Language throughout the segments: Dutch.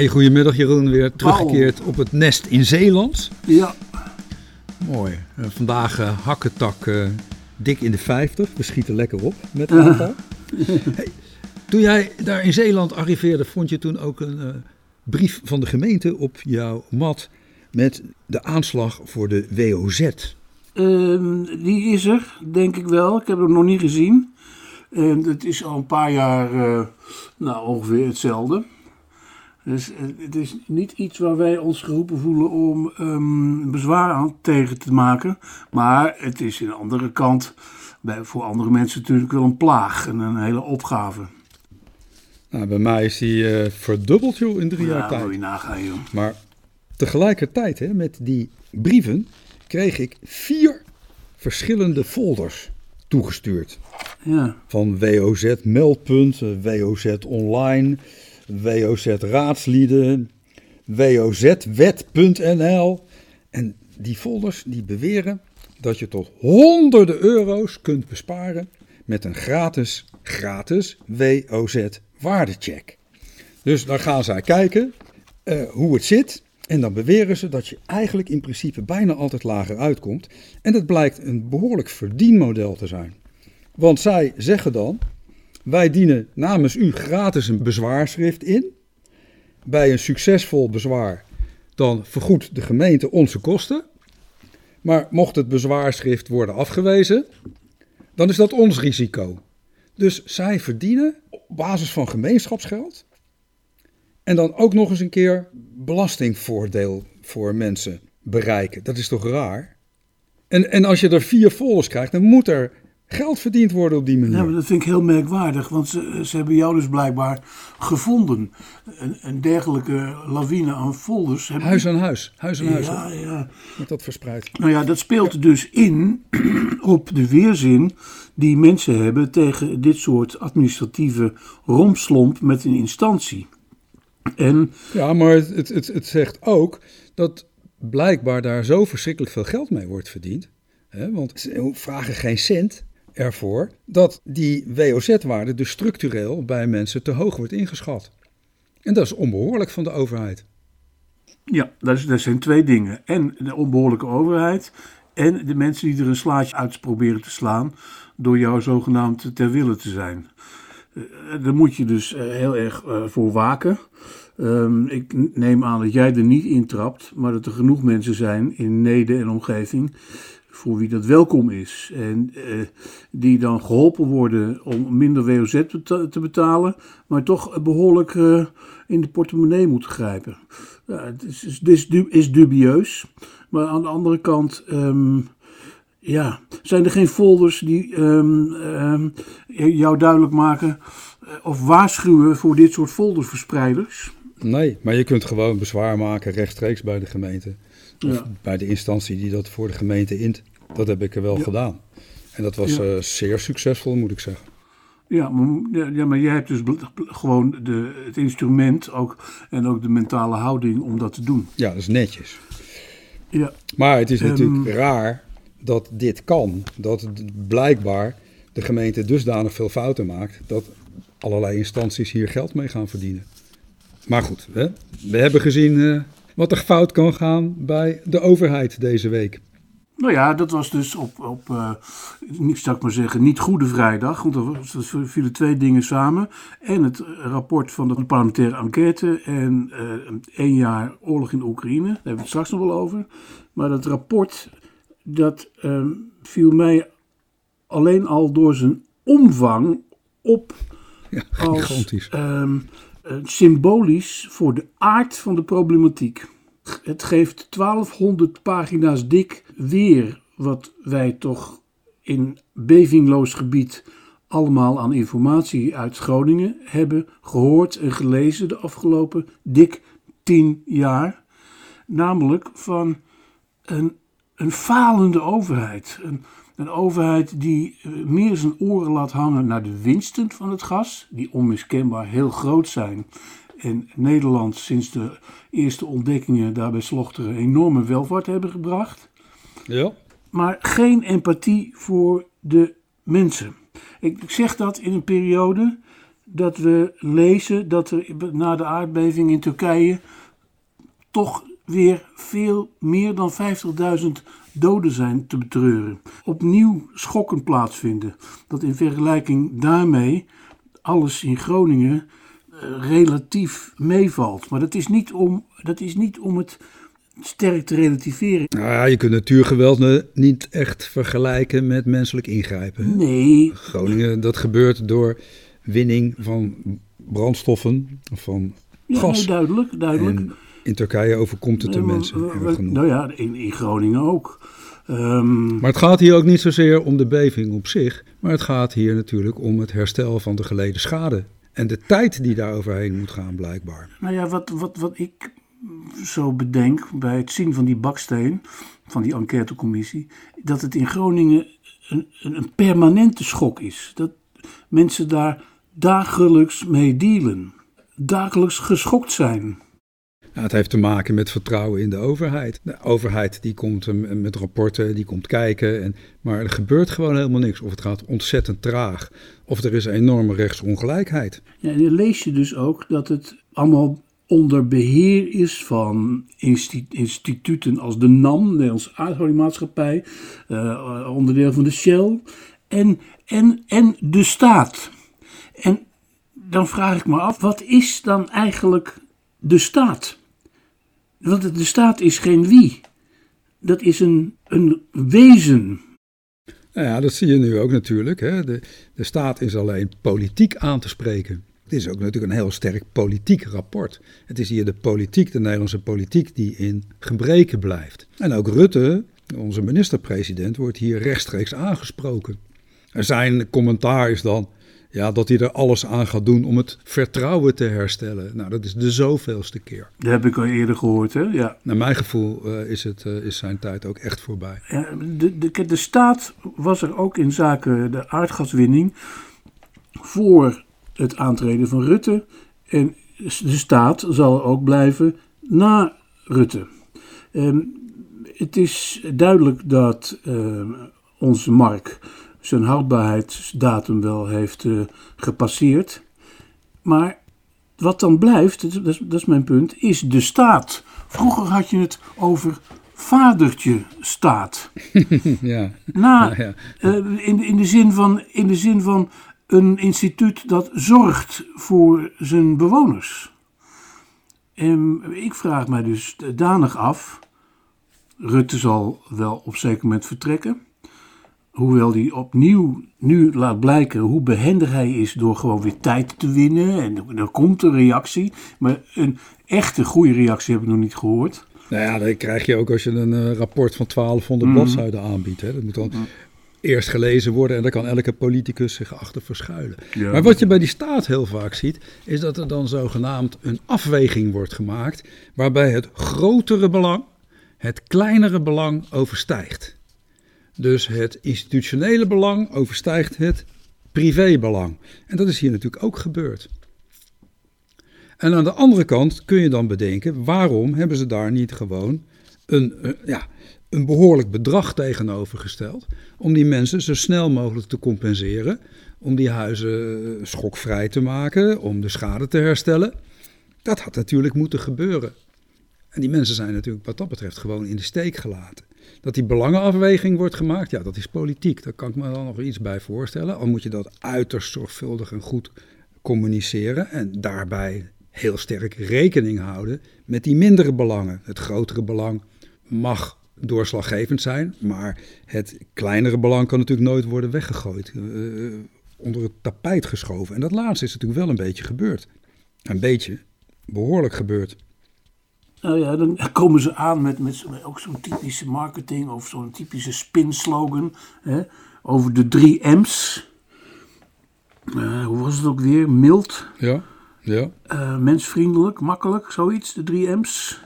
Hey, goedemiddag Jeroen, weer teruggekeerd op het nest in Zeeland. Ja. Mooi. Uh, vandaag uh, hakketak uh, dik in de 50. We schieten lekker op met een aantal. hey, toen jij daar in Zeeland arriveerde, vond je toen ook een brief van de gemeente op jouw mat met de aanslag voor de WOZ? Ehm, die is er, denk ik wel. Ik heb hem nog niet gezien. het is al een paar jaar nou, ongeveer hetzelfde. Dus eh, het is niet iets waar wij ons geroepen voelen om um, bezwaar aan tegen te maken. Maar het is aan de andere kant bij, voor andere mensen natuurlijk wel een plaag en een hele opgave. Nou, bij mij is die uh, verdubbeld joh, in drie ja, jaar tijd. moet je nagaan joh. Maar tegelijkertijd hè, met die brieven kreeg ik vier verschillende folders toegestuurd. Ja. Van WOZ meldpunt, WOZ online, WOZ raadslieden, wozwet.nl. En die folders die beweren dat je tot honderden euro's kunt besparen met een gratis, gratis WOZ waardecheck. Dus dan gaan zij kijken uh, hoe het zit. En dan beweren ze dat je eigenlijk in principe bijna altijd lager uitkomt. En dat blijkt een behoorlijk verdienmodel te zijn. Want zij zeggen dan, wij dienen namens u gratis een bezwaarschrift in. Bij een succesvol bezwaar, dan vergoedt de gemeente onze kosten. Maar mocht het bezwaarschrift worden afgewezen, dan is dat ons risico. Dus zij verdienen op basis van gemeenschapsgeld en dan ook nog eens een keer belastingvoordeel voor mensen bereiken. Dat is toch raar? En, en als je er vier folders krijgt, dan moet er geld verdiend worden op die manier. Ja, maar dat vind ik heel merkwaardig, want ze, ze hebben jou dus blijkbaar gevonden. Een, een dergelijke lawine aan folders. Huis aan huis, huis aan huis. Ja, ja. Met dat verspreid. Nou ja, dat speelt dus in op de weerzin die mensen hebben tegen dit soort administratieve romslomp met een instantie. En, ja, maar het, het, het, het zegt ook dat blijkbaar daar zo verschrikkelijk veel geld mee wordt verdiend. Hè, want ze vragen geen cent ervoor dat die WOZ-waarde dus structureel bij mensen te hoog wordt ingeschat. En dat is onbehoorlijk van de overheid. Ja, dat, zijn twee dingen. En de onbehoorlijke overheid en de mensen die er een slaatje uit proberen te slaan door jou zogenaamd ter wille te zijn. Uh, daar moet je dus uh, heel erg uh, voor waken. Um, ik neem aan dat jij er niet intrapt, maar dat er genoeg mensen zijn in Nede en omgeving voor wie dat welkom is. En uh, die dan geholpen worden om minder WOZ te betalen, maar toch behoorlijk uh, in de portemonnee moeten grijpen. Ja, het is, is, is, dubieus. Maar aan de andere kant, um, ja, zijn er geen folders die um, um, jou duidelijk maken of waarschuwen voor dit soort folderverspreiders? Nee, maar je kunt gewoon bezwaar maken rechtstreeks bij de gemeente. Of ja. bij de instantie die dat voor de gemeente int. Dat heb ik er wel ja. gedaan. En dat was ja. uh, zeer succesvol, moet ik zeggen. Ja, maar, ja, maar jij hebt dus gewoon de, het instrument ook, en ook de mentale houding om dat te doen. Ja, dat is netjes. Ja. Maar het is natuurlijk um, raar dat dit kan. Dat blijkbaar de gemeente dusdanig veel fouten maakt dat allerlei instanties hier geld mee gaan verdienen. Maar goed, hè? we hebben gezien uh, wat er fout kan gaan bij de overheid deze week. Nou ja, dat was dus op, op uh, niet, zou ik maar zeggen, niet Goede Vrijdag. Want er vielen twee dingen samen. En het rapport van de parlementaire enquête en uh, één jaar oorlog in Oekraïne. Daar hebben we het straks nog wel over. Maar dat rapport, dat um, viel mij alleen al door zijn omvang op ja, als um, symbolisch voor de aard van de problematiek. Het geeft 1200 pagina's dik weer wat wij toch in bevingloos gebied allemaal aan informatie uit Groningen hebben gehoord en gelezen de afgelopen dik tien jaar. Namelijk van een, een falende overheid. Een, een overheid die meer zijn oren laat hangen naar de winsten van het gas, die onmiskenbaar heel groot zijn en Nederland sinds de eerste ontdekkingen daarbij Slochteren enorme welvaart hebben gebracht. Ja. Maar geen empathie voor de mensen. Ik zeg dat in een periode dat we lezen dat er na de aardbeving in Turkije toch weer veel meer dan 50.000 doden zijn te betreuren. Opnieuw schokken plaatsvinden. Dat in vergelijking daarmee alles in Groningen relatief meevalt. Maar dat is niet om, dat is niet om het sterk te relativeren. Nou ja, je kunt natuurgeweld niet echt vergelijken met menselijk ingrijpen. Nee. Groningen, dat gebeurt door winning van brandstoffen, van gas. Ja, duidelijk, duidelijk. En in Turkije overkomt het de mensen. Nou ja, in, in Groningen ook. Um, maar het gaat hier ook niet zozeer om de beving op zich, maar het gaat hier natuurlijk om het herstel van de geleden schade. En de tijd die daar overheen moet gaan, blijkbaar. Nou ja, wat, wat, wat ik zo bedenk bij het zien van die baksteen, van die enquêtecommissie, dat het in Groningen een, een permanente schok is. Dat mensen daar dagelijks mee dealen, dagelijks geschokt zijn. Nou, het heeft te maken met vertrouwen in de overheid. De overheid die komt met rapporten, die komt kijken. En, maar er gebeurt gewoon helemaal niks. Of het gaat ontzettend traag. Of er is enorme rechtsongelijkheid. Ja, en dan lees je dus ook dat het allemaal onder beheer is van instituten als de NAM, de Nederlandse Aardoliemaatschappij, uh, onderdeel van de Shell en, en, en de staat. En dan vraag ik me af, wat is dan eigenlijk de staat? Want de staat is geen wie. Dat is een, een wezen. Nou ja, dat zie je nu ook natuurlijk. Hè. De, de staat is alleen politiek aan te spreken. Het is ook natuurlijk een heel sterk politiek rapport. Het is hier de politiek, de Nederlandse politiek, die in gebreken blijft. En ook Rutte, onze minister-president, wordt hier rechtstreeks aangesproken. En zijn commentaar is dan ja, dat hij er alles aan gaat doen om het vertrouwen te herstellen. Nou, dat is de zoveelste keer. Dat heb ik al eerder gehoord, hè? Ja. Naar mijn gevoel uh, is, het, uh, is zijn tijd ook echt voorbij. Ja, de, de, de staat was er ook in zaken de aardgaswinning voor het aantreden van Rutte. En de staat zal ook blijven na Rutte. Um, het is duidelijk dat uh, onze Mark zijn houdbaarheidsdatum wel heeft uh, gepasseerd. Maar wat dan blijft, dat is, dat is mijn punt, is de staat. Vroeger had je het over vadertje staat. ja. Na, ja, ja. Uh, in, in, de zin van, in de zin van een instituut dat zorgt voor zijn bewoners. En ik vraag mij dus danig af. Rutte zal wel op zeker moment vertrekken hoewel hij opnieuw nu laat blijken hoe behendig hij is door gewoon weer tijd te winnen. En er komt een reactie. Maar een echte goede reactie heb ik nog niet gehoord. Nou ja, dat krijg je ook als je een uh, rapport van 1200 mm. bladzijden aanbiedt. Hè. Dat moet dan mm. eerst gelezen worden en daar kan elke politicus zich achter verschuilen. Ja, maar wat je bij die staat heel vaak ziet, is dat er dan zogenaamd een afweging wordt gemaakt. waarbij het grotere belang het kleinere belang overstijgt. Dus het institutionele belang overstijgt het privébelang. En dat is hier natuurlijk ook gebeurd. En aan de andere kant kun je dan bedenken, waarom hebben ze daar niet gewoon een, ja, een behoorlijk bedrag tegenover gesteld om die mensen zo snel mogelijk te compenseren, om die huizen eh, schokvrij te maken, om de schade te herstellen. Dat had natuurlijk moeten gebeuren. En die mensen zijn natuurlijk wat dat betreft gewoon in de steek gelaten. Dat die belangenafweging wordt gemaakt, ja, dat is politiek. Daar kan ik me dan nog iets bij voorstellen. Al moet je dat uiterst zorgvuldig en goed communiceren en daarbij heel sterk rekening houden met die mindere belangen. Het grotere belang mag doorslaggevend zijn, maar het kleinere belang kan natuurlijk nooit worden weggegooid, uh, onder het tapijt geschoven. En dat laatste is natuurlijk wel een beetje gebeurd. Een beetje, behoorlijk gebeurd. Nou ja, dan komen ze aan met, met ook zo'n typische marketing of zo'n typische spin-slogan hè, over de drie M's. Uh, hoe was het ook weer? Mild. Ja, ja. Uh, mensvriendelijk, makkelijk, zoiets, de drie M's.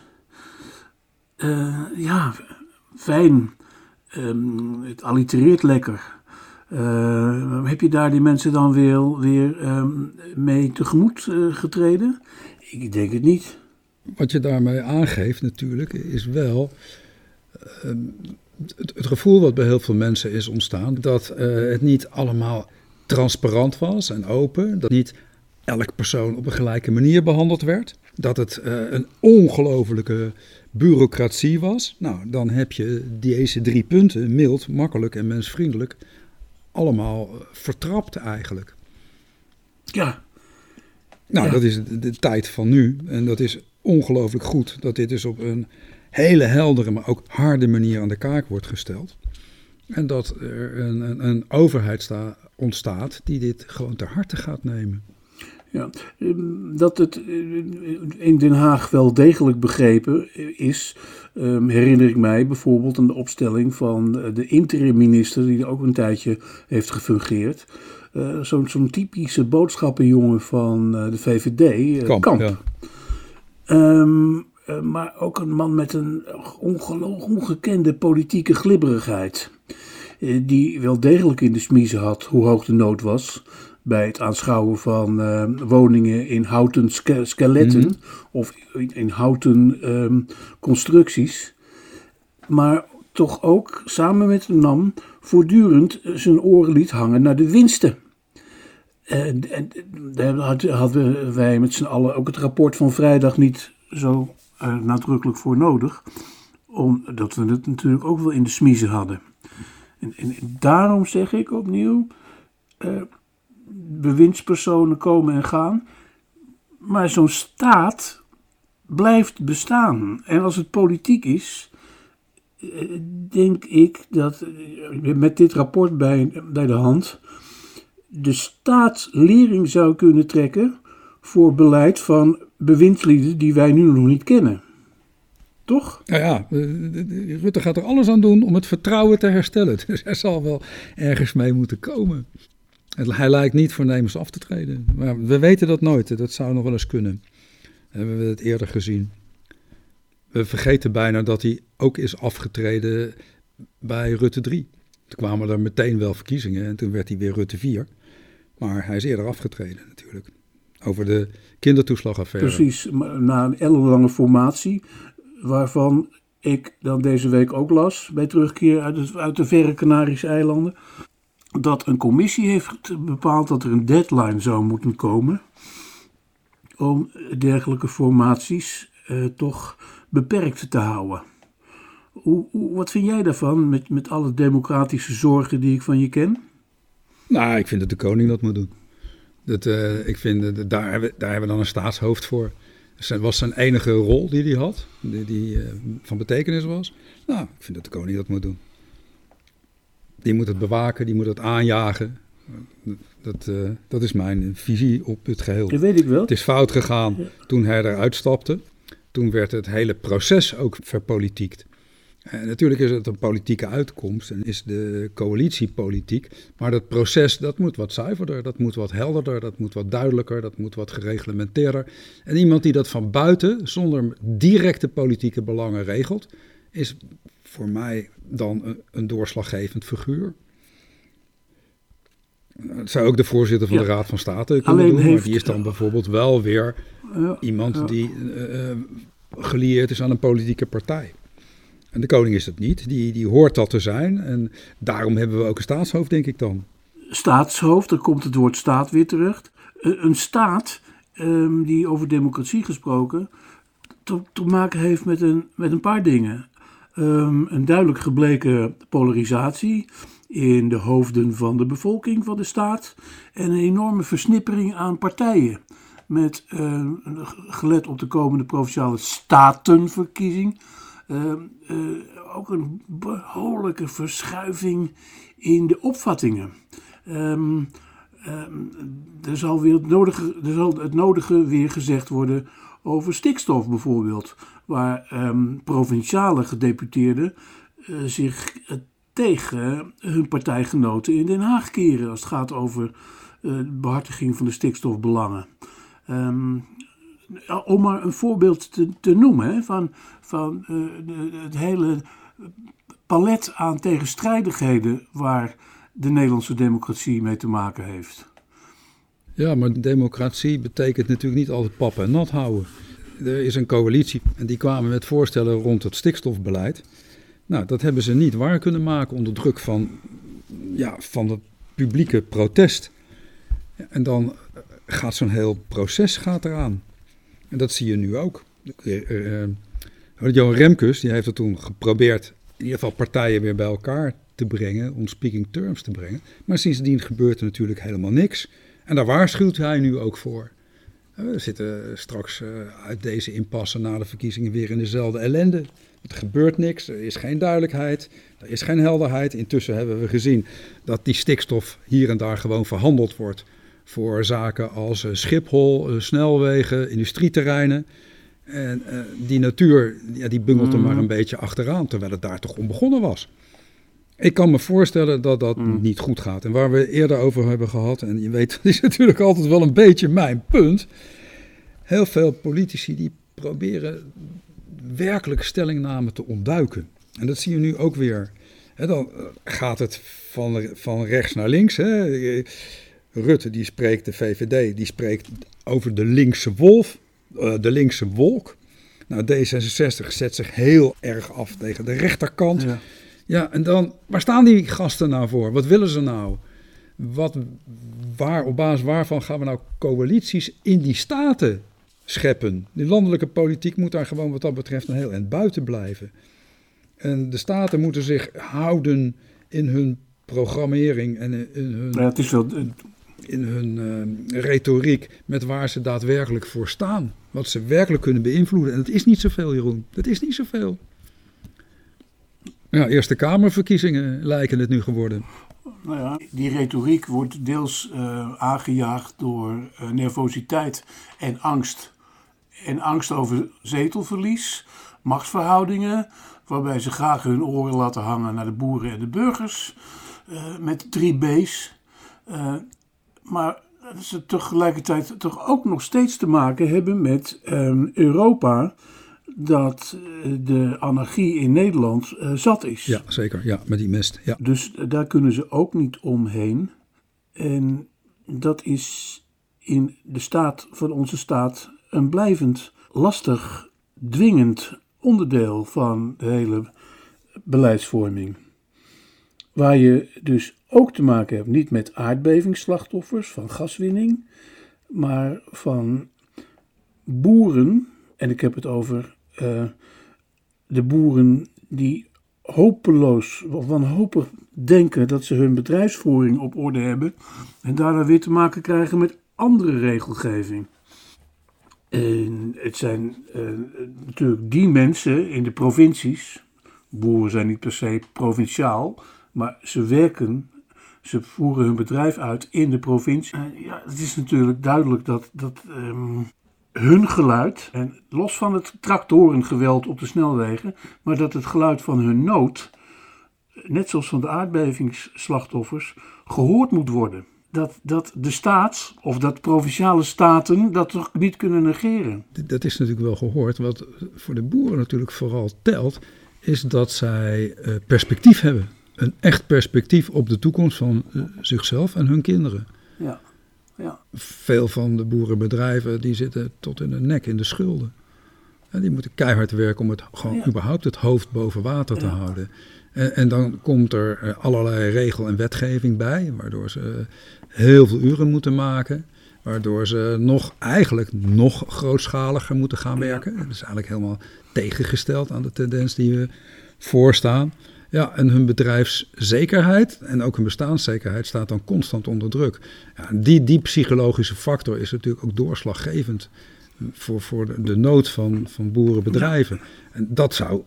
Uh, ja, fijn. Um, het allitereert lekker. heb je daar die mensen dan weer, weer um, mee tegemoet getreden? Ik denk het niet wat je daarmee aangeeft natuurlijk, is wel ehm, het, het, gevoel wat bij heel veel mensen is ontstaan, dat uh, het niet allemaal transparant was en open, dat niet elk persoon op een gelijke manier behandeld werd. Dat het uh, een ongelofelijke bureaucratie was. Nou, dan heb je deze drie punten, mild, makkelijk en mensvriendelijk, allemaal vertrapt eigenlijk. Ja. Nou, dat is de, de, tijd van nu. En dat is ongelooflijk goed dat dit dus op een hele heldere, maar ook harde manier aan de kaak wordt gesteld. En dat er een, een, een overheid sta, ontstaat die dit gewoon ter harte gaat nemen. Ja, ehm, dat het eh, in Den Haag wel degelijk begrepen is, ehm, herinner ik mij bijvoorbeeld aan de opstelling van de interim-minister, die ook een tijdje heeft gefungeerd. Uh, Zo'n typische boodschappenjongen van de VVD, Kamp. Kamp. Ja. Um, maar ook een man met een ongekende politieke glibberigheid. die wel degelijk in de smiezen had hoe hoog de nood was bij het aanschouwen van uh, woningen in houten ske skeletten mm -hmm. of in, in houten um, constructies. Maar toch ook samen met NAM voortdurend zijn oren liet hangen naar de winsten. En, en daar hadden wij met z'n allen ook het rapport van vrijdag niet zo uh, nadrukkelijk voor nodig. Omdat we het natuurlijk ook wel in de smiezen hadden. En, en daarom zeg ik opnieuw. Uh, bewindspersonen komen en gaan. Maar zo'n staat blijft bestaan. En als het politiek is, eh, denk ik dat eh, met dit rapport bij, bij de hand de staat zou kunnen trekken voor beleid van bewindslieden die wij nu nog niet kennen. Toch? Nou ja, eh, Rutte gaat er alles aan doen om het vertrouwen te herstellen. Dus hij zal wel ergens mee moeten komen. Hij lijkt niet voornemens af te treden. Maar we weten dat nooit. Dat zou nog wel eens kunnen. Hebben we het eerder gezien. We vergeten bijna dat hij ook is afgetreden bij Rutte 3. Toen kwamen er meteen wel verkiezingen en toen werd hij weer Rutte 4. Maar hij is eerder afgetreden natuurlijk. Over de kindertoeslagaffaire. Precies, na een ellenlange formatie, waarvan ik dan deze week ook las bij terugkeer uit, uit de verre Canarische eilanden dat een commissie heeft bepaald dat er een deadline zou moeten komen om dergelijke formaties eh, toch beperkt te houden. Hoe, hoe, wat vind jij daarvan met, met alle democratische zorgen die ik van je ken? Nou, ik vind dat de koning dat moet doen. Dat, uh, ik vind, dat, daar, hebben, daar hebben we dan een staatshoofd voor. Dat was zijn enige rol die hij had, die, die uh, van betekenis was. Nou, ik vind dat de koning dat moet doen. Die moet het bewaken, die moet het aanjagen. Dat, uh, dat is mijn visie op het geheel. Dat weet ik wel. Het is fout gegaan toen hij eruit stapte. Toen werd het hele proces ook verpolitiekt. En natuurlijk is het een politieke uitkomst en is de coalitie politiek. Maar dat proces dat moet wat zuiverder, dat moet wat helderder, dat moet wat duidelijker, dat moet wat gereglementeerder. En iemand die dat van buiten, zonder directe politieke belangen regelt, is voor mij dan een, doorslaggevend figuur. Het zou ook de voorzitter van de Raad van State kunnen Alleen doen, heeft, maar die is dan bijvoorbeeld wel weer ja, iemand ja. die uh, gelieerd is aan een politieke partij. En de koning is dat niet, die, die hoort dat te zijn. En daarom hebben we ook een staatshoofd, denk ik dan. Staatshoofd, daar komt het woord staat weer terug. Een staat um, die over democratie gesproken te, te maken heeft met een, met een paar dingen um, een duidelijk gebleken polarisatie in de hoofden van de bevolking van de staat en een enorme versnippering aan partijen. Met uh, gelet op de komende provinciale statenverkiezing ook een behoorlijke verschuiving in de opvattingen. Um, er, zal weer het nodige, er zal het nodige weer gezegd worden over stikstof bijvoorbeeld, waar provinciale gedeputeerden uh, zich uh, tegen hun partijgenoten in Den Haag keren als het gaat over behartiging van de stikstofbelangen. Um, om maar een voorbeeld te, te noemen van, van de, het hele palet aan tegenstrijdigheden waar de Nederlandse democratie mee te maken heeft. Ja, maar democratie betekent natuurlijk niet altijd pap en nat houden. Er is een coalitie en die kwamen met voorstellen rond het stikstofbeleid. Nou, dat hebben ze niet waar kunnen maken onder druk van, ja, van het publieke protest. En dan gaat zo'n heel proces gaat eraan. En dat zie je nu ook. Uh, Johan Remkes die heeft het toen geprobeerd in ieder geval partijen weer bij elkaar te brengen, om speaking terms te brengen. Maar sindsdien gebeurt er natuurlijk helemaal niks. En daar waarschuwt hij nu ook voor. We zitten straks uit deze impasse na de verkiezingen weer in dezelfde ellende. Er gebeurt niks, er is geen duidelijkheid, er is geen helderheid. Intussen hebben we gezien dat die stikstof hier en daar gewoon verhandeld wordt voor zaken als Schiphol, snelwegen, industrieterreinen. En uh, die natuur, ja, die bungelt er maar mm. een beetje achteraan, terwijl het daar toch onbegonnen was. Ik kan me voorstellen dat dat mm. niet goed gaat. En waar we eerder over hebben gehad, en je weet, dat is natuurlijk altijd wel een beetje mijn punt. Heel veel politici die proberen werkelijk stellingnamen te ontduiken. En dat zie je nu ook weer. dan eh, gaat het van, van rechts naar links. Rutte die spreekt, de VVD, die spreekt over de linkse wolf. Eh, de linkse wolk. Nou, D66 zet zich heel erg af tegen de rechterkant. Ja. ja, en dan, waar staan die gasten nou voor? Wat willen ze nou? Wat, waar, op basis waarvan gaan we nou coalities in die staten scheppen? Die landelijke politiek moet daar gewoon wat dat betreft een heel eind buiten blijven. En de staten moeten zich houden in hun programmering en in hun... Ja, het is wel in hun uh, retoriek met waar ze daadwerkelijk voor staan. Wat ze werkelijk kunnen beïnvloeden. En dat is niet zoveel, Jeroen. Dat is niet zoveel. Ja, Eerste Kamerverkiezingen lijken het nu geworden. Nou ja, die retoriek wordt deels uh, aangejaagd door uh, nervositeit en angst. En angst over zetelverlies, machtsverhoudingen, waarbij ze graag hun oren laten hangen naar de boeren en de burgers. Met drie B's. Maar ze tegelijkertijd toch ook nog steeds te maken hebben met um, Europa dat eh, de anarchie in Nederland uh, zat is. Ja, zeker. Ja, met die mist. Ja. Dus daar kunnen ze ook niet omheen. En dat is in de staat van onze staat een blijvend lastig, dwingend onderdeel van de hele beleidsvorming. Waar je dus ook te maken hebt niet met aardbevingsslachtoffers van gaswinning, maar van boeren. En ik heb het over uh, de boeren die hopeloos of wanhopig denken dat ze hun bedrijfsvoering op orde hebben en daarna weer te maken krijgen met andere regelgeving. En het zijn uh, natuurlijk die mensen in de provincies, boeren zijn niet per se provinciaal, maar ze werken, ze voeren hun bedrijf uit in de provincie. Uh, ja, het is natuurlijk duidelijk dat, dat um, hun geluid, en los van het tractorengeweld op de snelwegen, maar dat het geluid van hun nood, net zoals van de aardbevingsslachtoffers, gehoord moet worden. Dat, dat de staat of dat provinciale staten dat toch niet kunnen negeren. Dat is natuurlijk wel gehoord. Wat voor de boeren natuurlijk vooral telt, is dat zij uh, perspectief hebben een echt perspectief op de toekomst van uh, zichzelf en hun kinderen. Ja. Ja. Veel van de boerenbedrijven die zitten tot in de nek in de schulden. En die moeten keihard werken om het gewoon überhaupt het hoofd boven water te houden. En, en, dan komt er eh, allerlei regel en wetgeving bij, waardoor ze heel veel uren moeten maken. Waardoor ze nog, eigenlijk nog grootschaliger moeten gaan werken. Dat is eigenlijk helemaal tegengesteld aan de tendens die we voorstaan. Ja, en hun bedrijfszekerheid en ook hun bestaanszekerheid staat dan constant onder druk. Ja, die, die psychologische factor is natuurlijk ook doorslaggevend voor, voor de, de nood van, van boerenbedrijven. En dat zou,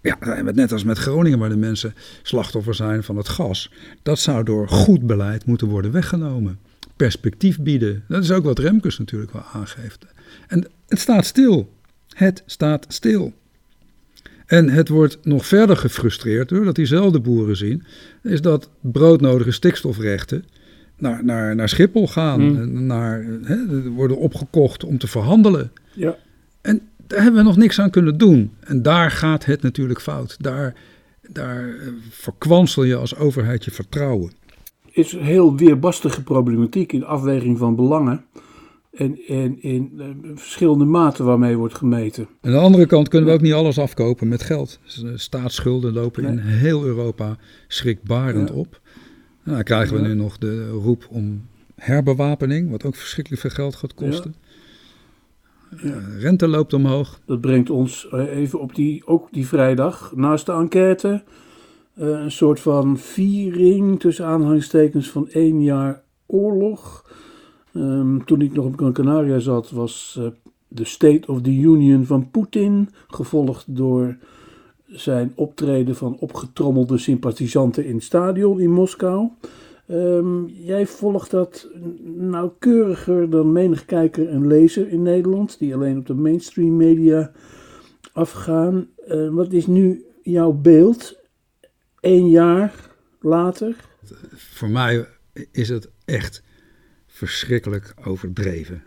ja, net als met Groningen, waar de mensen slachtoffer zijn van het gas, dat zou door goed beleid moeten worden weggenomen. Perspectief bieden. Dat is ook wat Remkes natuurlijk wel aangeeft. En het staat stil. Het staat stil. En het wordt nog verder gefrustreerd doordat diezelfde boeren zien, is dat broodnodige stikstofrechten naar, naar, naar Schiphol gaan, hmm. naar, hè, worden opgekocht om te verhandelen. Ja. En daar hebben we nog niks aan kunnen doen. En daar gaat het natuurlijk fout. Daar, daar eh, verkwansel je als overheid je vertrouwen. is een heel weerbarstige problematiek in afweging van belangen en, en in uh, verschillende maten waarmee wordt gemeten. Aan de andere kant kunnen we ook niet alles afkopen met geld. Dus, uh, staatsschulden lopen in heel Europa schrikbarend op. Nou, dan krijgen we nu nog de roep om herbewapening, wat ook verschrikkelijk veel geld gaat kosten. Ja. rente loopt omhoog. Dat brengt ons even op die, ook die vrijdag, naast de enquête, een soort van viering tussen aanhalingstekens van één jaar oorlog. Ehm, toen ik nog op Gran Canaria zat, was de State of the Union van Poetin, gevolgd door zijn optreden van opgetrommelde sympathisanten in stadion in Moskou. Ehm, jij volgt dat nauwkeuriger dan menig kijker en lezer in Nederland, die alleen op de mainstream media afgaan. Uh, wat is nu jouw beeld, één jaar later? Voor mij is het echt verschrikkelijk overdreven.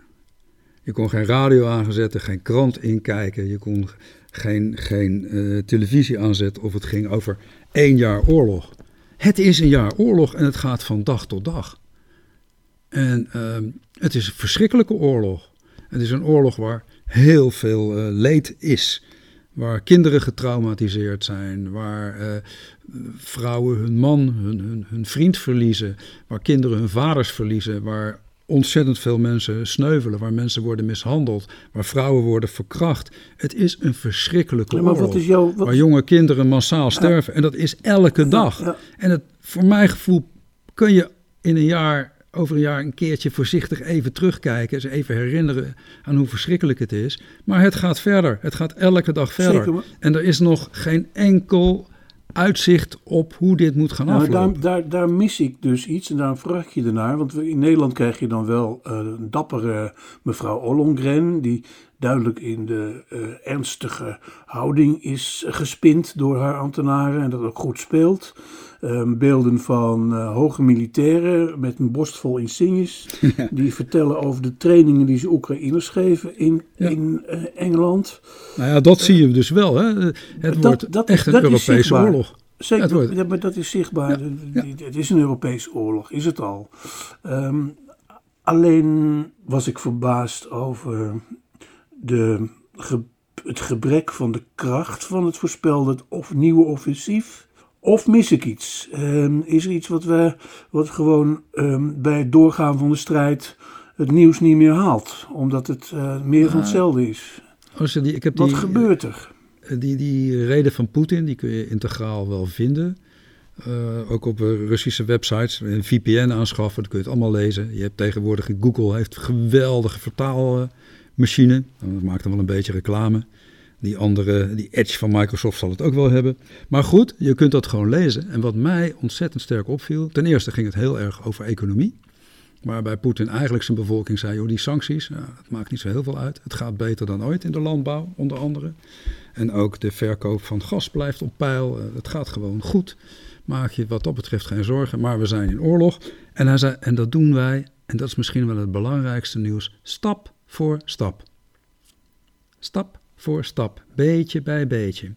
Je kon geen radio aanzetten, geen krant inkijken, je kon geen, geen uh, televisie aanzetten of het ging over één jaar oorlog. Het is een jaar oorlog en het gaat van dag tot dag. En uh, het is een verschrikkelijke oorlog. Het is een oorlog waar heel veel uh, leed is. Waar kinderen getraumatiseerd zijn, waar uh, vrouwen hun man, hun, hun, hun vriend verliezen, waar kinderen hun vaders verliezen, waar ontzettend veel mensen sneuvelen, waar mensen worden mishandeld, waar vrouwen worden verkracht. Het is een verschrikkelijke ja, maar oorlog, wat is jouw, wat... waar jonge kinderen massaal sterven. En dat is elke dag. En het, voor mijn gevoel kun je in een jaar, over een jaar een keertje voorzichtig even terugkijken, eens even herinneren aan hoe verschrikkelijk het is. Maar het gaat verder. Het gaat elke dag verder. en er is nog geen enkel uitzicht op hoe dit moet gaan nou, aflopen. Daar, daar, daar, mis ik dus iets en daarom vraag ik je ernaar. Want in Nederland krijg je dan wel uh, een dappere mevrouw Ollongren... die duidelijk in de uh, ernstige houding is gespind door haar ambtenaren... en dat ook goed speelt. Um, beelden van uh, hoge militairen met een borst vol insignes... die vertellen over de trainingen die ze Oekraïners geven in, in Engeland... Nou ja, dat zie je dus wel. Hè? Het wordt dat, echt een Europese oorlog. Zeker, ja, maar dat is zichtbaar. Het is een Europese oorlog, is het al. Um, alleen was ik verbaasd over de, het gebrek van de kracht van het voorspelde of nieuwe offensief. Of mis ik iets? Um, is er iets wat, we, wat gewoon um, bij het doorgaan van de strijd het nieuws niet meer haalt? Omdat het uh, meer van hetzelfde is. Oh, die, ik heb Wat gebeurt er? Eh, die, die reden van Poetin, die kun je integraal wel vinden. Uh, ook op Russische websites. Een VPN aanschaffen, dat kun je het allemaal lezen. Je hebt tegenwoordig, Google heeft geweldige vertaalmachine. Dat maakt dan wel een beetje reclame. Die andere, die Edge van Microsoft zal het ook wel hebben. Maar goed, je kunt dat gewoon lezen. En wat mij ontzettend sterk opviel, ten eerste ging het heel erg over economie. Waarbij Poetin eigenlijk zijn bevolking zei: joh, die sancties, dat maakt niet zo heel veel uit. Het gaat beter dan ooit in de landbouw, onder andere. En ook de verkoop van gas blijft op peil. Eh, het gaat gewoon goed. Maak je wat dat betreft geen zorgen. Maar we zijn in oorlog. En, hij zei, en dat doen wij, en dat is misschien wel het belangrijkste nieuws, stap voor stap. Stap voor stap, beetje bij beetje.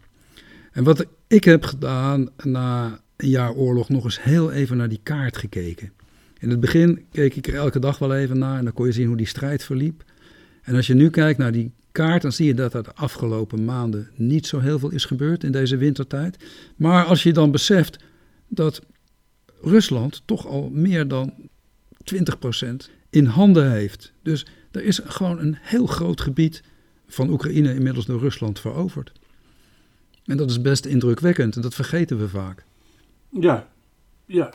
En wat ik heb gedaan na een jaar oorlog, nog eens heel even naar die kaart gekeken. In het begin keek ik er elke dag wel even naar en dan kon je zien hoe die strijd verliep. En als je nu kijkt naar die kaart, dan zie je dat er de afgelopen maanden niet zo heel veel is gebeurd in deze wintertijd. Maar als je dan beseft dat Rusland toch al meer dan 20% in handen heeft. Dus er is gewoon een heel groot gebied van Oekraïne inmiddels door Rusland veroverd. En dat is best indrukwekkend en dat vergeten we vaak. Ja, ja.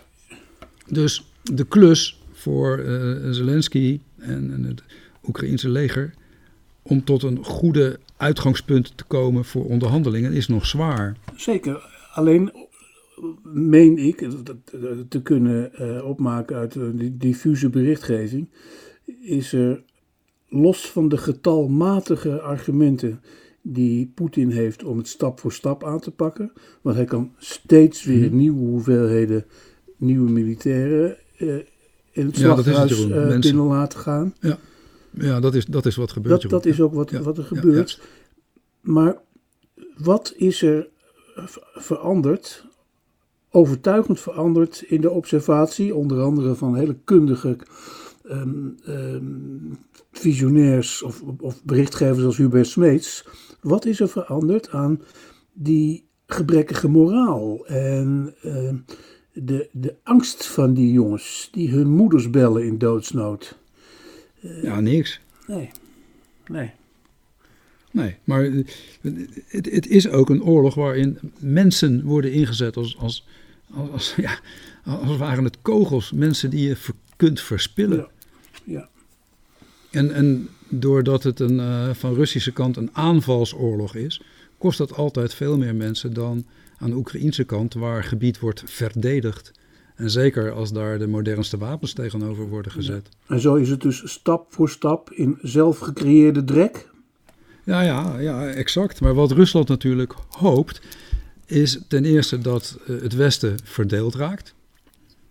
Dus de klus voor uh, Zelensky en, en het Oekraïense leger om tot een goede uitgangspunt te komen voor onderhandelingen is nog zwaar. Zeker. Alleen meen ik te kunnen eh, opmaken uit de diffuse berichtgeving, is er los van de getalmatige argumenten die Poetin heeft om het stap voor stap aan te pakken, want hij kan steeds weer mhm. nieuwe hoeveelheden nieuwe militairen uh, in het slachthuis ja, uh, binnen laten gaan. Ja. Ja, dat is, dat is wat gebeurt. Dat, dat is ook wat, wat er gebeurt. Maar wat is er veranderd, overtuigend veranderd in de observatie, onder andere van hele kundige um, um, visionairs of, of berichtgevers als Hubert Smeets. Wat is er veranderd aan die gebrekkige moraal en uh, de, de angst van die jongens die hun moeders bellen in doodsnood. ja, niks. Nee, nee. Nee, maar eh, het, het, is ook een oorlog waarin mensen worden ingezet als, als, als, ja, als waren het kogels. Mensen die je kunt verspillen. Ja. Ja. En, en doordat het een, uh, van Russische kant een aanvalsoorlog is, kost dat altijd veel meer mensen dan aan de Oekraïnse kant, waar gebied wordt verdedigd. En zeker als daar de modernste wapens tegenover worden gezet. En zo is het dus stap voor stap in zelf gecreëerde drek? Ja, ja, ja, exact. Maar wat Rusland natuurlijk hoopt, is ten eerste dat eh, het Westen verdeeld raakt.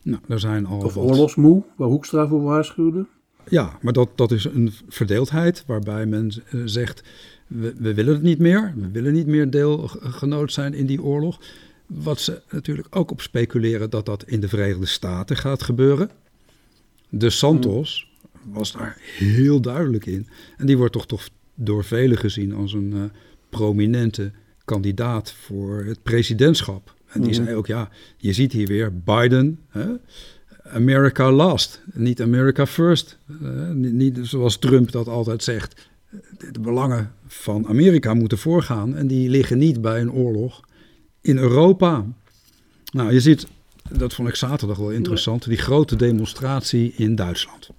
Nou, daar zijn al of wat... oorlogsmoe, waar Hoekstra voor waarschuwde. Ja, maar dat, dat is een verdeeldheid waarbij men eh, zegt: we, we willen het niet meer. We willen niet meer deelgenoot zijn in die oorlog. Wat ze natuurlijk ook op speculeren dat dat in de Verenigde Staten gaat gebeuren. De Santos was daar heel duidelijk in. En die wordt toch, toch door velen gezien als een uh, prominente kandidaat voor het presidentschap. En die mhm. zei ook, ja, je ziet hier weer Biden, hè? America last, niet America first. Uh, niet, niet, zoals Trump dat altijd zegt. De belangen van Amerika moeten voorgaan en die liggen niet bij een oorlog in Europa. Nou, je ziet, dat vond ik zaterdag wel interessant, die grote demonstratie in Duitsland.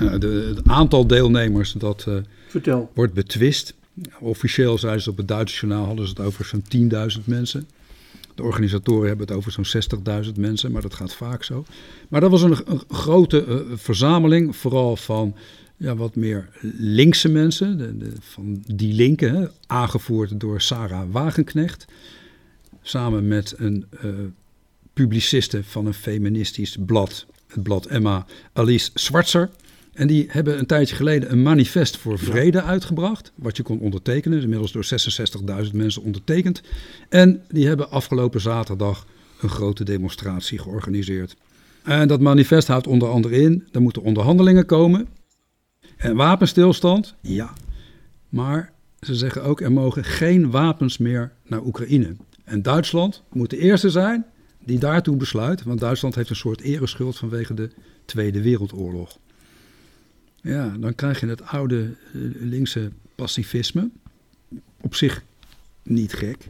Uh, de, het aantal deelnemers dat uh, Vertel. wordt betwist. Officieel zeiden ze op het Duitse journaal hadden ze het over zo'n 10.000 mensen. De organisatoren hebben het over zo'n 60.000 mensen, maar dat gaat vaak zo. Maar dat was een, grote uh, verzameling, vooral van ja, wat meer linkse mensen, de, van die linken, aangevoerd door Sarah Wagenknecht. Samen met een uh, publiciste van een feministisch blad, het blad Emma, Alice Schwarzer. En die hebben een tijdje geleden een manifest voor vrede uitgebracht, wat je kon ondertekenen. Is inmiddels door 66.000 mensen ondertekend. En die hebben afgelopen zaterdag een grote demonstratie georganiseerd. En dat manifest houdt onder andere in, er moeten onderhandelingen komen. En wapenstilstand, ja. Maar ze zeggen ook, er mogen geen wapens meer naar Oekraïne. En Duitsland moet de eerste zijn die daartoe besluit, want Duitsland heeft een soort ereschuld vanwege de Tweede Wereldoorlog. Ja, dan krijg je het oude eh, linkse pacifisme. Op zich niet gek.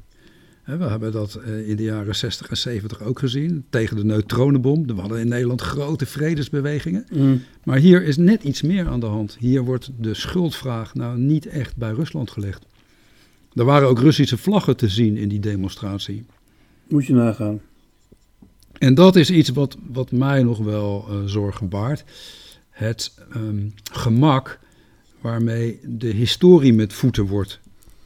We hebben dat eh, in de jaren 60 en 70 ook gezien. Tegen de neutronenbom. We hadden in Nederland grote vredesbewegingen. Mm. Maar hier is net iets meer aan de hand. Hier wordt de schuldvraag nou niet echt bij Rusland gelegd. Er waren ook Russische vlaggen te zien in die demonstratie. Moet je nagaan. En dat is iets wat, wat mij nog wel uh, zorgen baart het ehm, gemak waarmee de historie met voeten wordt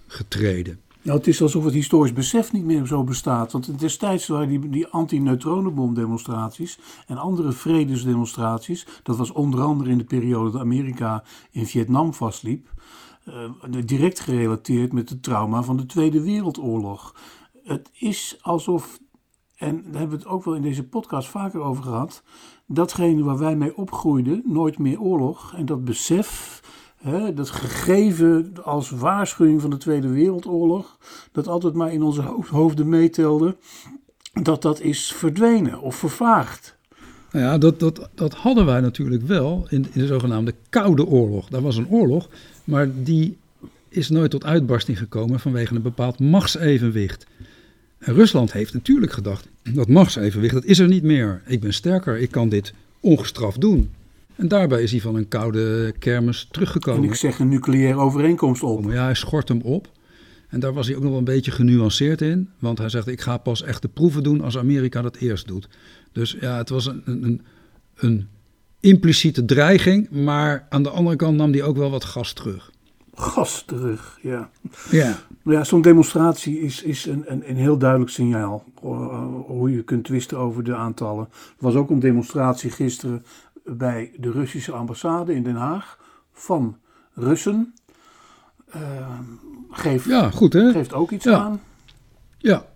getreden. Nou, het is alsof het historisch besef niet meer zo bestaat. Want destijds waren die, die anti-neutronenbomdemonstraties en andere vredesdemonstraties. Dat was onder andere in de periode dat Amerika in Vietnam vastliep. Uh, direct gerelateerd met het trauma van de Tweede Wereldoorlog. Het is alsof, en daar hebben we het ook wel in deze podcast vaker over gehad datgene waar wij mee opgroeiden, nooit meer oorlog. En dat besef, hè, dat gegeven als waarschuwing van de Tweede Wereldoorlog, dat altijd maar in onze hoofden meetelde, dat dat is verdwenen of vervaagd. Nou ja, dat, dat, dat hadden wij natuurlijk wel in, in de zogenaamde Koude Oorlog. Daar was een oorlog, maar die is nooit tot uitbarsting gekomen vanwege een bepaald machtsevenwicht. En Rusland heeft natuurlijk gedacht, dat machtsevenwicht, dat is er niet meer. Ik ben sterker, ik kan dit ongestraft doen. En daarbij is hij van een koude kermis teruggekomen. En ik zeg een nucleaire overeenkomst op. Ja, hij schort hem op. En daar was hij ook nog wel een beetje genuanceerd in. Want hij zegt, ik ga pas echt de proeven doen als Amerika dat eerst doet. Dus ja, het was een, een, een impliciete dreiging. Maar aan de andere kant nam hij ook wel wat gas terug gas terug. Ja, ja. ja zo'n demonstratie is, is een, een, een heel duidelijk signaal. Uh, hoe je kunt twisten over de aantallen. Er was ook een demonstratie gisteren bij de Russische ambassade in Den Haag van Russen. Uh, geeft, ja, goed, hè? geeft ook iets aan. Ja.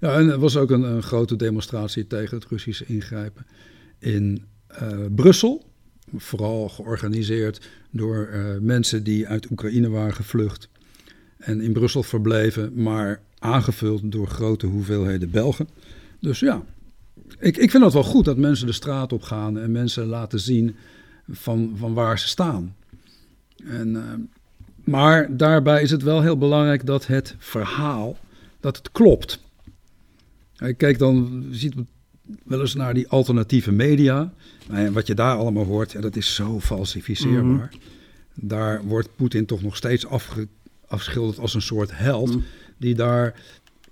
ja, en er was ook een, een, grote demonstratie tegen het Russische ingrijpen in uh, Brussel vooral georganiseerd door uh, mensen die uit Oekraïne waren gevlucht en in Brussel verbleven, maar aangevuld door grote hoeveelheden Belgen. Dus ja, ik, ik vind het wel goed dat mensen de straat op gaan en mensen laten zien van, van waar ze staan. En, uh, maar daarbij is het wel heel belangrijk dat het verhaal, dat het klopt. Kijk dan, ziet wel eens naar die alternatieve media. En wat je daar allemaal hoort, ja, dat is zo falsificeerbaar. Mhm. Daar wordt Poetin toch nog steeds afge, afgeschilderd als een soort held. Mhm. Die daar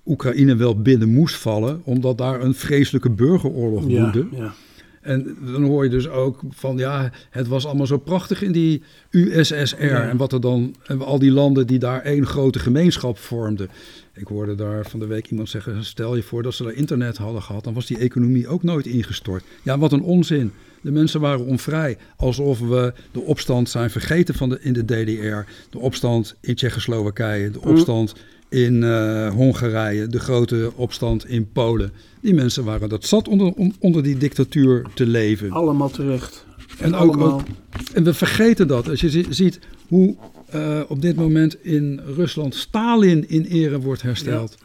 Oekraïne wel binnen moest vallen, omdat daar een vreselijke burgeroorlog woedde. Ja, En dan hoor je dus ook van ja, het was allemaal zo prachtig in die USSR. En wat er dan, en al die landen die daar één grote gemeenschap vormden. Ik hoorde daar van de week iemand zeggen: stel je voor dat ze daar internet hadden gehad, dan was die economie ook nooit ingestort. Ja, wat een onzin. De mensen waren onvrij, alsof we de opstand zijn vergeten van de, in de DDR, de opstand in Tsjechoslowakije, de hm. opstand in uh, Hongarije, de grote opstand in Polen. Die mensen waren dat zat onder, onder die dictatuur te leven. Allemaal terecht. En, ook, ook, en we vergeten dat. Als je ziet hoe uh, op dit moment in Rusland Stalin in ere wordt hersteld.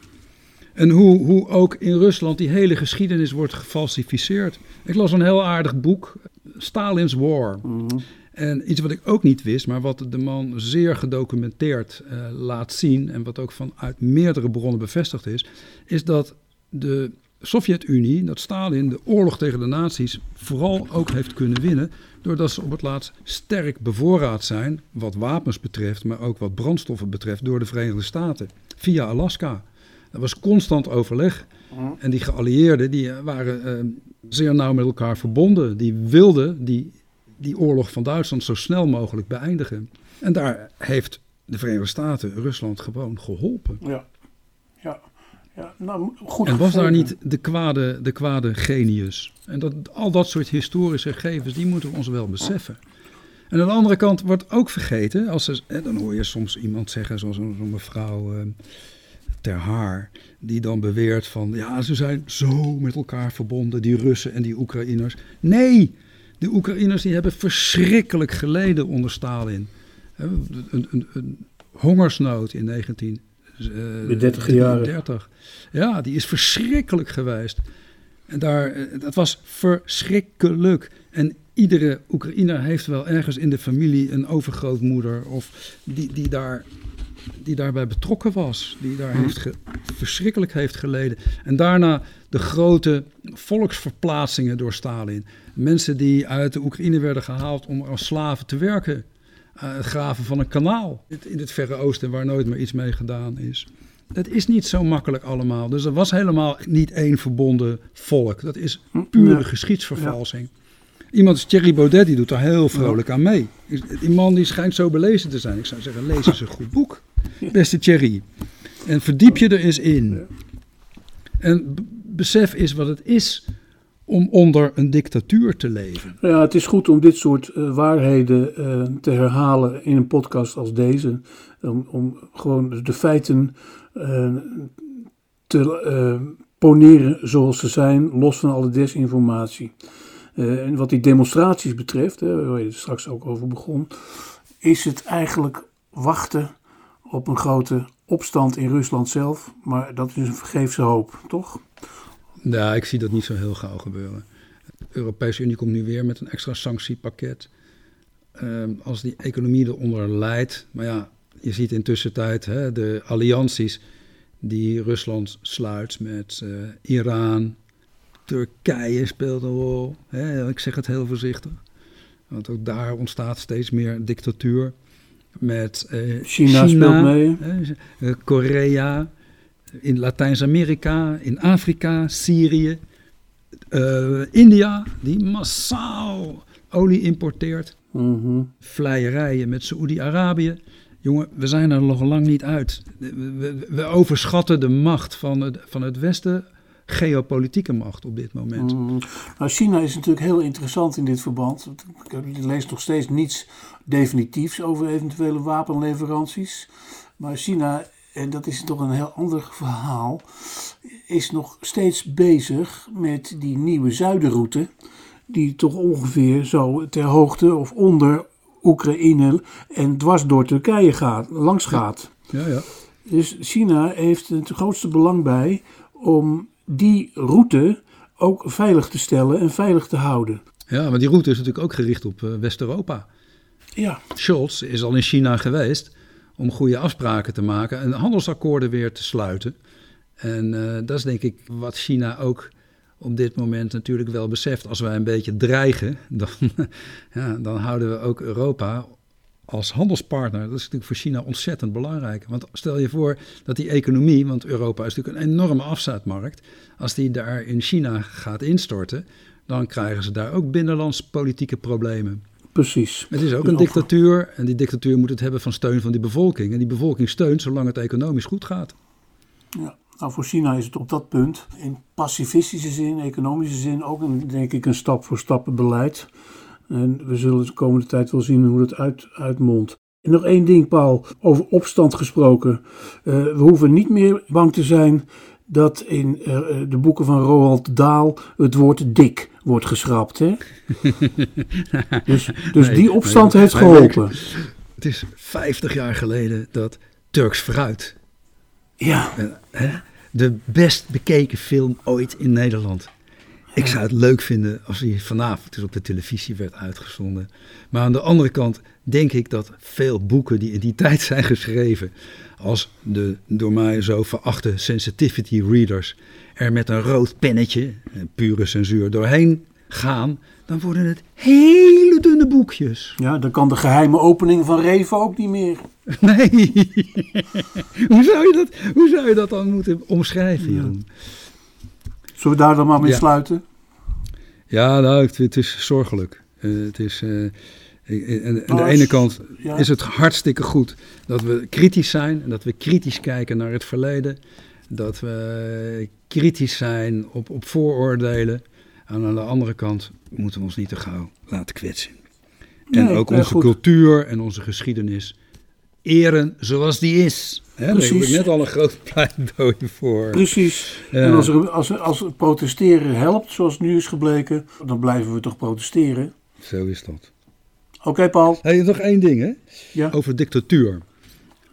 En hoe, hoe ook in Rusland die hele geschiedenis wordt gefalsificeerd. Ik las een heel aardig boek, Stalin's War. Mm En iets wat ik ook niet wist, maar wat de man zeer gedocumenteerd uh, laat zien... en wat ook vanuit meerdere bronnen bevestigd is... is dat de Sovjet-Unie, dat Stalin de oorlog tegen de nazi's vooral ook heeft kunnen winnen, doordat ze op het laatst sterk bevoorraad zijn, wat wapens betreft, maar ook wat brandstoffen betreft, door de Verenigde Staten, via Alaska. Er was constant overleg. Mhm. En die geallieerden die waren uh, zeer nauw met elkaar verbonden. Die wilden die, die oorlog van Duitsland zo snel mogelijk beëindigen. En daar heeft de Verenigde Staten Rusland gewoon geholpen. Ja. Ja, nou, goed en was daar niet de kwade, de kwade genius? En dat, al dat soort historische gegevens, die moeten we ons wel beseffen. En aan de andere kant wordt ook vergeten, als ze, dan hoor je soms iemand zeggen, zoals een mevrouw uh, Ter Haar, die dan beweert van, ja, ze zijn zo met elkaar verbonden, die Russen en die Oekraïners. Nee, de Oekraïners die hebben verschrikkelijk geleden onder Stalin. Een, een, een hongersnood in 19 de 30 jaar. 30. Ja, die is verschrikkelijk geweest. En daar, eh, dat was verschrikkelijk. En iedere Oekraïner heeft wel ergens in de familie een overgrootmoeder of die, die, daar, die daarbij betrokken was. Die daar hm. heeft verschrikkelijk heeft geleden. En daarna de grote volksverplaatsingen door Stalin. Mensen die uit de Oekraïne werden gehaald om als slaven te werken. Eh, het graven van een kanaal in het Verre Oosten waar nooit meer iets mee gedaan is. Dat is niet zo makkelijk allemaal. Dus er was helemaal niet één verbonden volk. Dat is pure geschiedsvervalsing. Iemand als Thierry Baudet, die doet daar heel vrolijk aan mee. Die man die schijnt zo belezen te zijn. Ik zou zeggen, lees eens een goed boek, beste Thierry. En verdiep je er eens in. En besef eens wat het is om onder een dictatuur te leven. Ja, het is goed om dit soort uh, waarheden uh, te herhalen in een podcast als deze. Om, gewoon de feiten uh, te poneren zoals ze zijn, los van alle desinformatie. en wat die demonstraties betreft, hè, waar je straks ook over begon, is het eigenlijk wachten op een grote opstand in Rusland zelf. Maar dat is een vergeefse hoop, toch? Ja, ik zie dat niet zo heel gauw gebeuren. De Europese Unie komt nu weer met een extra sanctiepakket. Ehm, als die economie eronder leidt. Maar ja, je ziet intussen tijd hè, de allianties die Rusland sluit met uh, Iran. Turkije speelt een rol. Hè, ik zeg het heel voorzichtig. Want ook daar ontstaat steeds meer dictatuur. Met uh, China, China, speelt mee. Korea in Latijns-Amerika, in Afrika, Syrië, uh, India, die massaal olie importeert. Mm Vleierijen met Saoedi-Arabië. Jongen, we zijn er nog lang niet uit. We, we, overschatten de macht van het, van het Westen, geopolitieke macht op dit moment. Mhm. Nou, China is natuurlijk heel interessant in dit verband. Ik lees nog steeds niets definitiefs over eventuele wapenleveranties. Maar China en dat is toch een heel ander verhaal, is nog steeds bezig met die nieuwe zuidenroute, die toch ongeveer zo ter hoogte of onder Oekraïne en dwars door Turkije gaat, langs gaat. Ja, ja. Dus China heeft het grootste belang bij om die route ook veilig te stellen en veilig te houden. Ja, maar die route is natuurlijk ook gericht op eh, West-Europa. Ja, Scholz is al in China geweest om goede afspraken te maken en handelsakkoorden weer te sluiten. En eh, dat is denk ik wat China ook op dit moment natuurlijk wel beseft. Als wij een beetje dreigen, dan, ja, dan houden we ook Europa als handelspartner. Dat is natuurlijk voor China ontzettend belangrijk. Want stel je voor dat die economie, want Europa is natuurlijk een enorme afzetmarkt, als die daar in China gaat instorten, dan krijgen ze daar ook binnenlands politieke problemen. Precies. Het is ook een over- dictatuur en die dictatuur moet het hebben van steun van die bevolking. En die bevolking steunt zolang het economisch goed gaat. Ja. Nou, voor China is het op dat punt in pacifistische zin, economische zin, ook een, denk ik een stap voor stap beleid. En we zullen de komende tijd wel zien hoe dat uit, uitmondt. En nog één ding, Paul, over opstand gesproken. Eh, we hoeven niet meer bang te zijn dat in eh, de boeken van Roald Dahl het woord dik wordt geschrapt. Hè? dus dus Nee, die opstand nee, heeft nee, geholpen. Het is 50 jaar geleden dat Turks Fruit, Ja, eh, hè, de best bekeken film ooit in Nederland. Ik zou het leuk vinden als hij vanavond dus op de televisie werd uitgezonden. Maar aan de andere kant denk ik dat veel boeken die in die tijd zijn geschreven, als de door mij zo verachte sensitivity readers, er met een rood pennetje, pure censuur, doorheen gaan, dan worden het hele dunne boekjes. ja, dan kan de geheime opening van Reven ook niet meer. Nee. hoe, zou je dat, hoe zou je dat dan moeten omschrijven, Jeroen? Zullen we daar dan maar mee Ja. sluiten? Ja, nou, het, het is zorgelijk. Eh, het is, eh, ik- aan de ene kant ja. is het hartstikke goed dat we kritisch zijn en dat we kritisch kijken naar het verleden. Dat we kritisch zijn op, op vooroordelen. En aan de andere kant moeten we ons niet te gauw laten kwetsen. En Nee, ook onze goed. cultuur en onze geschiedenis eren zoals die is. Hè, daar heb ik Precies. net al een groot pleidooi voor. Precies. Ja. En als, er, als, als het protesteren helpt, zoals nu is gebleken, dan blijven we toch protesteren. Zo is dat. Oké, Paul. Hey, nog één ding, hè? Ja. over dictatuur.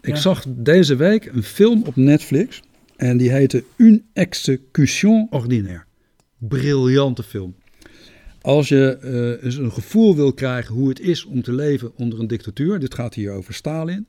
Ik Ja. zag deze week een film op Netflix en die heette Une exécution ordinaire. Briljante film. Als je eh, eens een gevoel wil krijgen hoe het is om te leven onder een dictatuur, dit gaat hier over Stalin,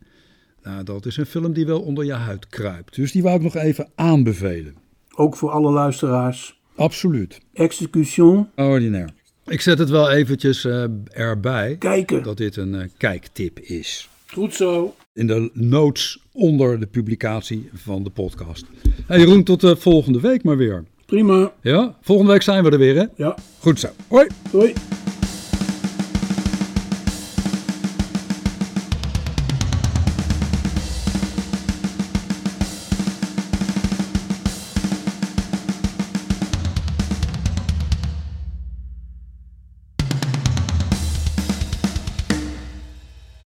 nou, dat is een film die wel onder je huid kruipt. Dus die wou ik nog even aanbevelen. Ook voor alle luisteraars. Absoluut. Execution. Ordinaire. Ik zet het wel eventjes eh, erbij Kijken. dat dit een eh, kijktip is. Goed zo. in de notes onder de publicatie van de podcast. Hey Jeroen, tot de volgende week maar weer. Prima. Ja, volgende week zijn we er weer hè? Ja. Goed zo. Hoi. Doei.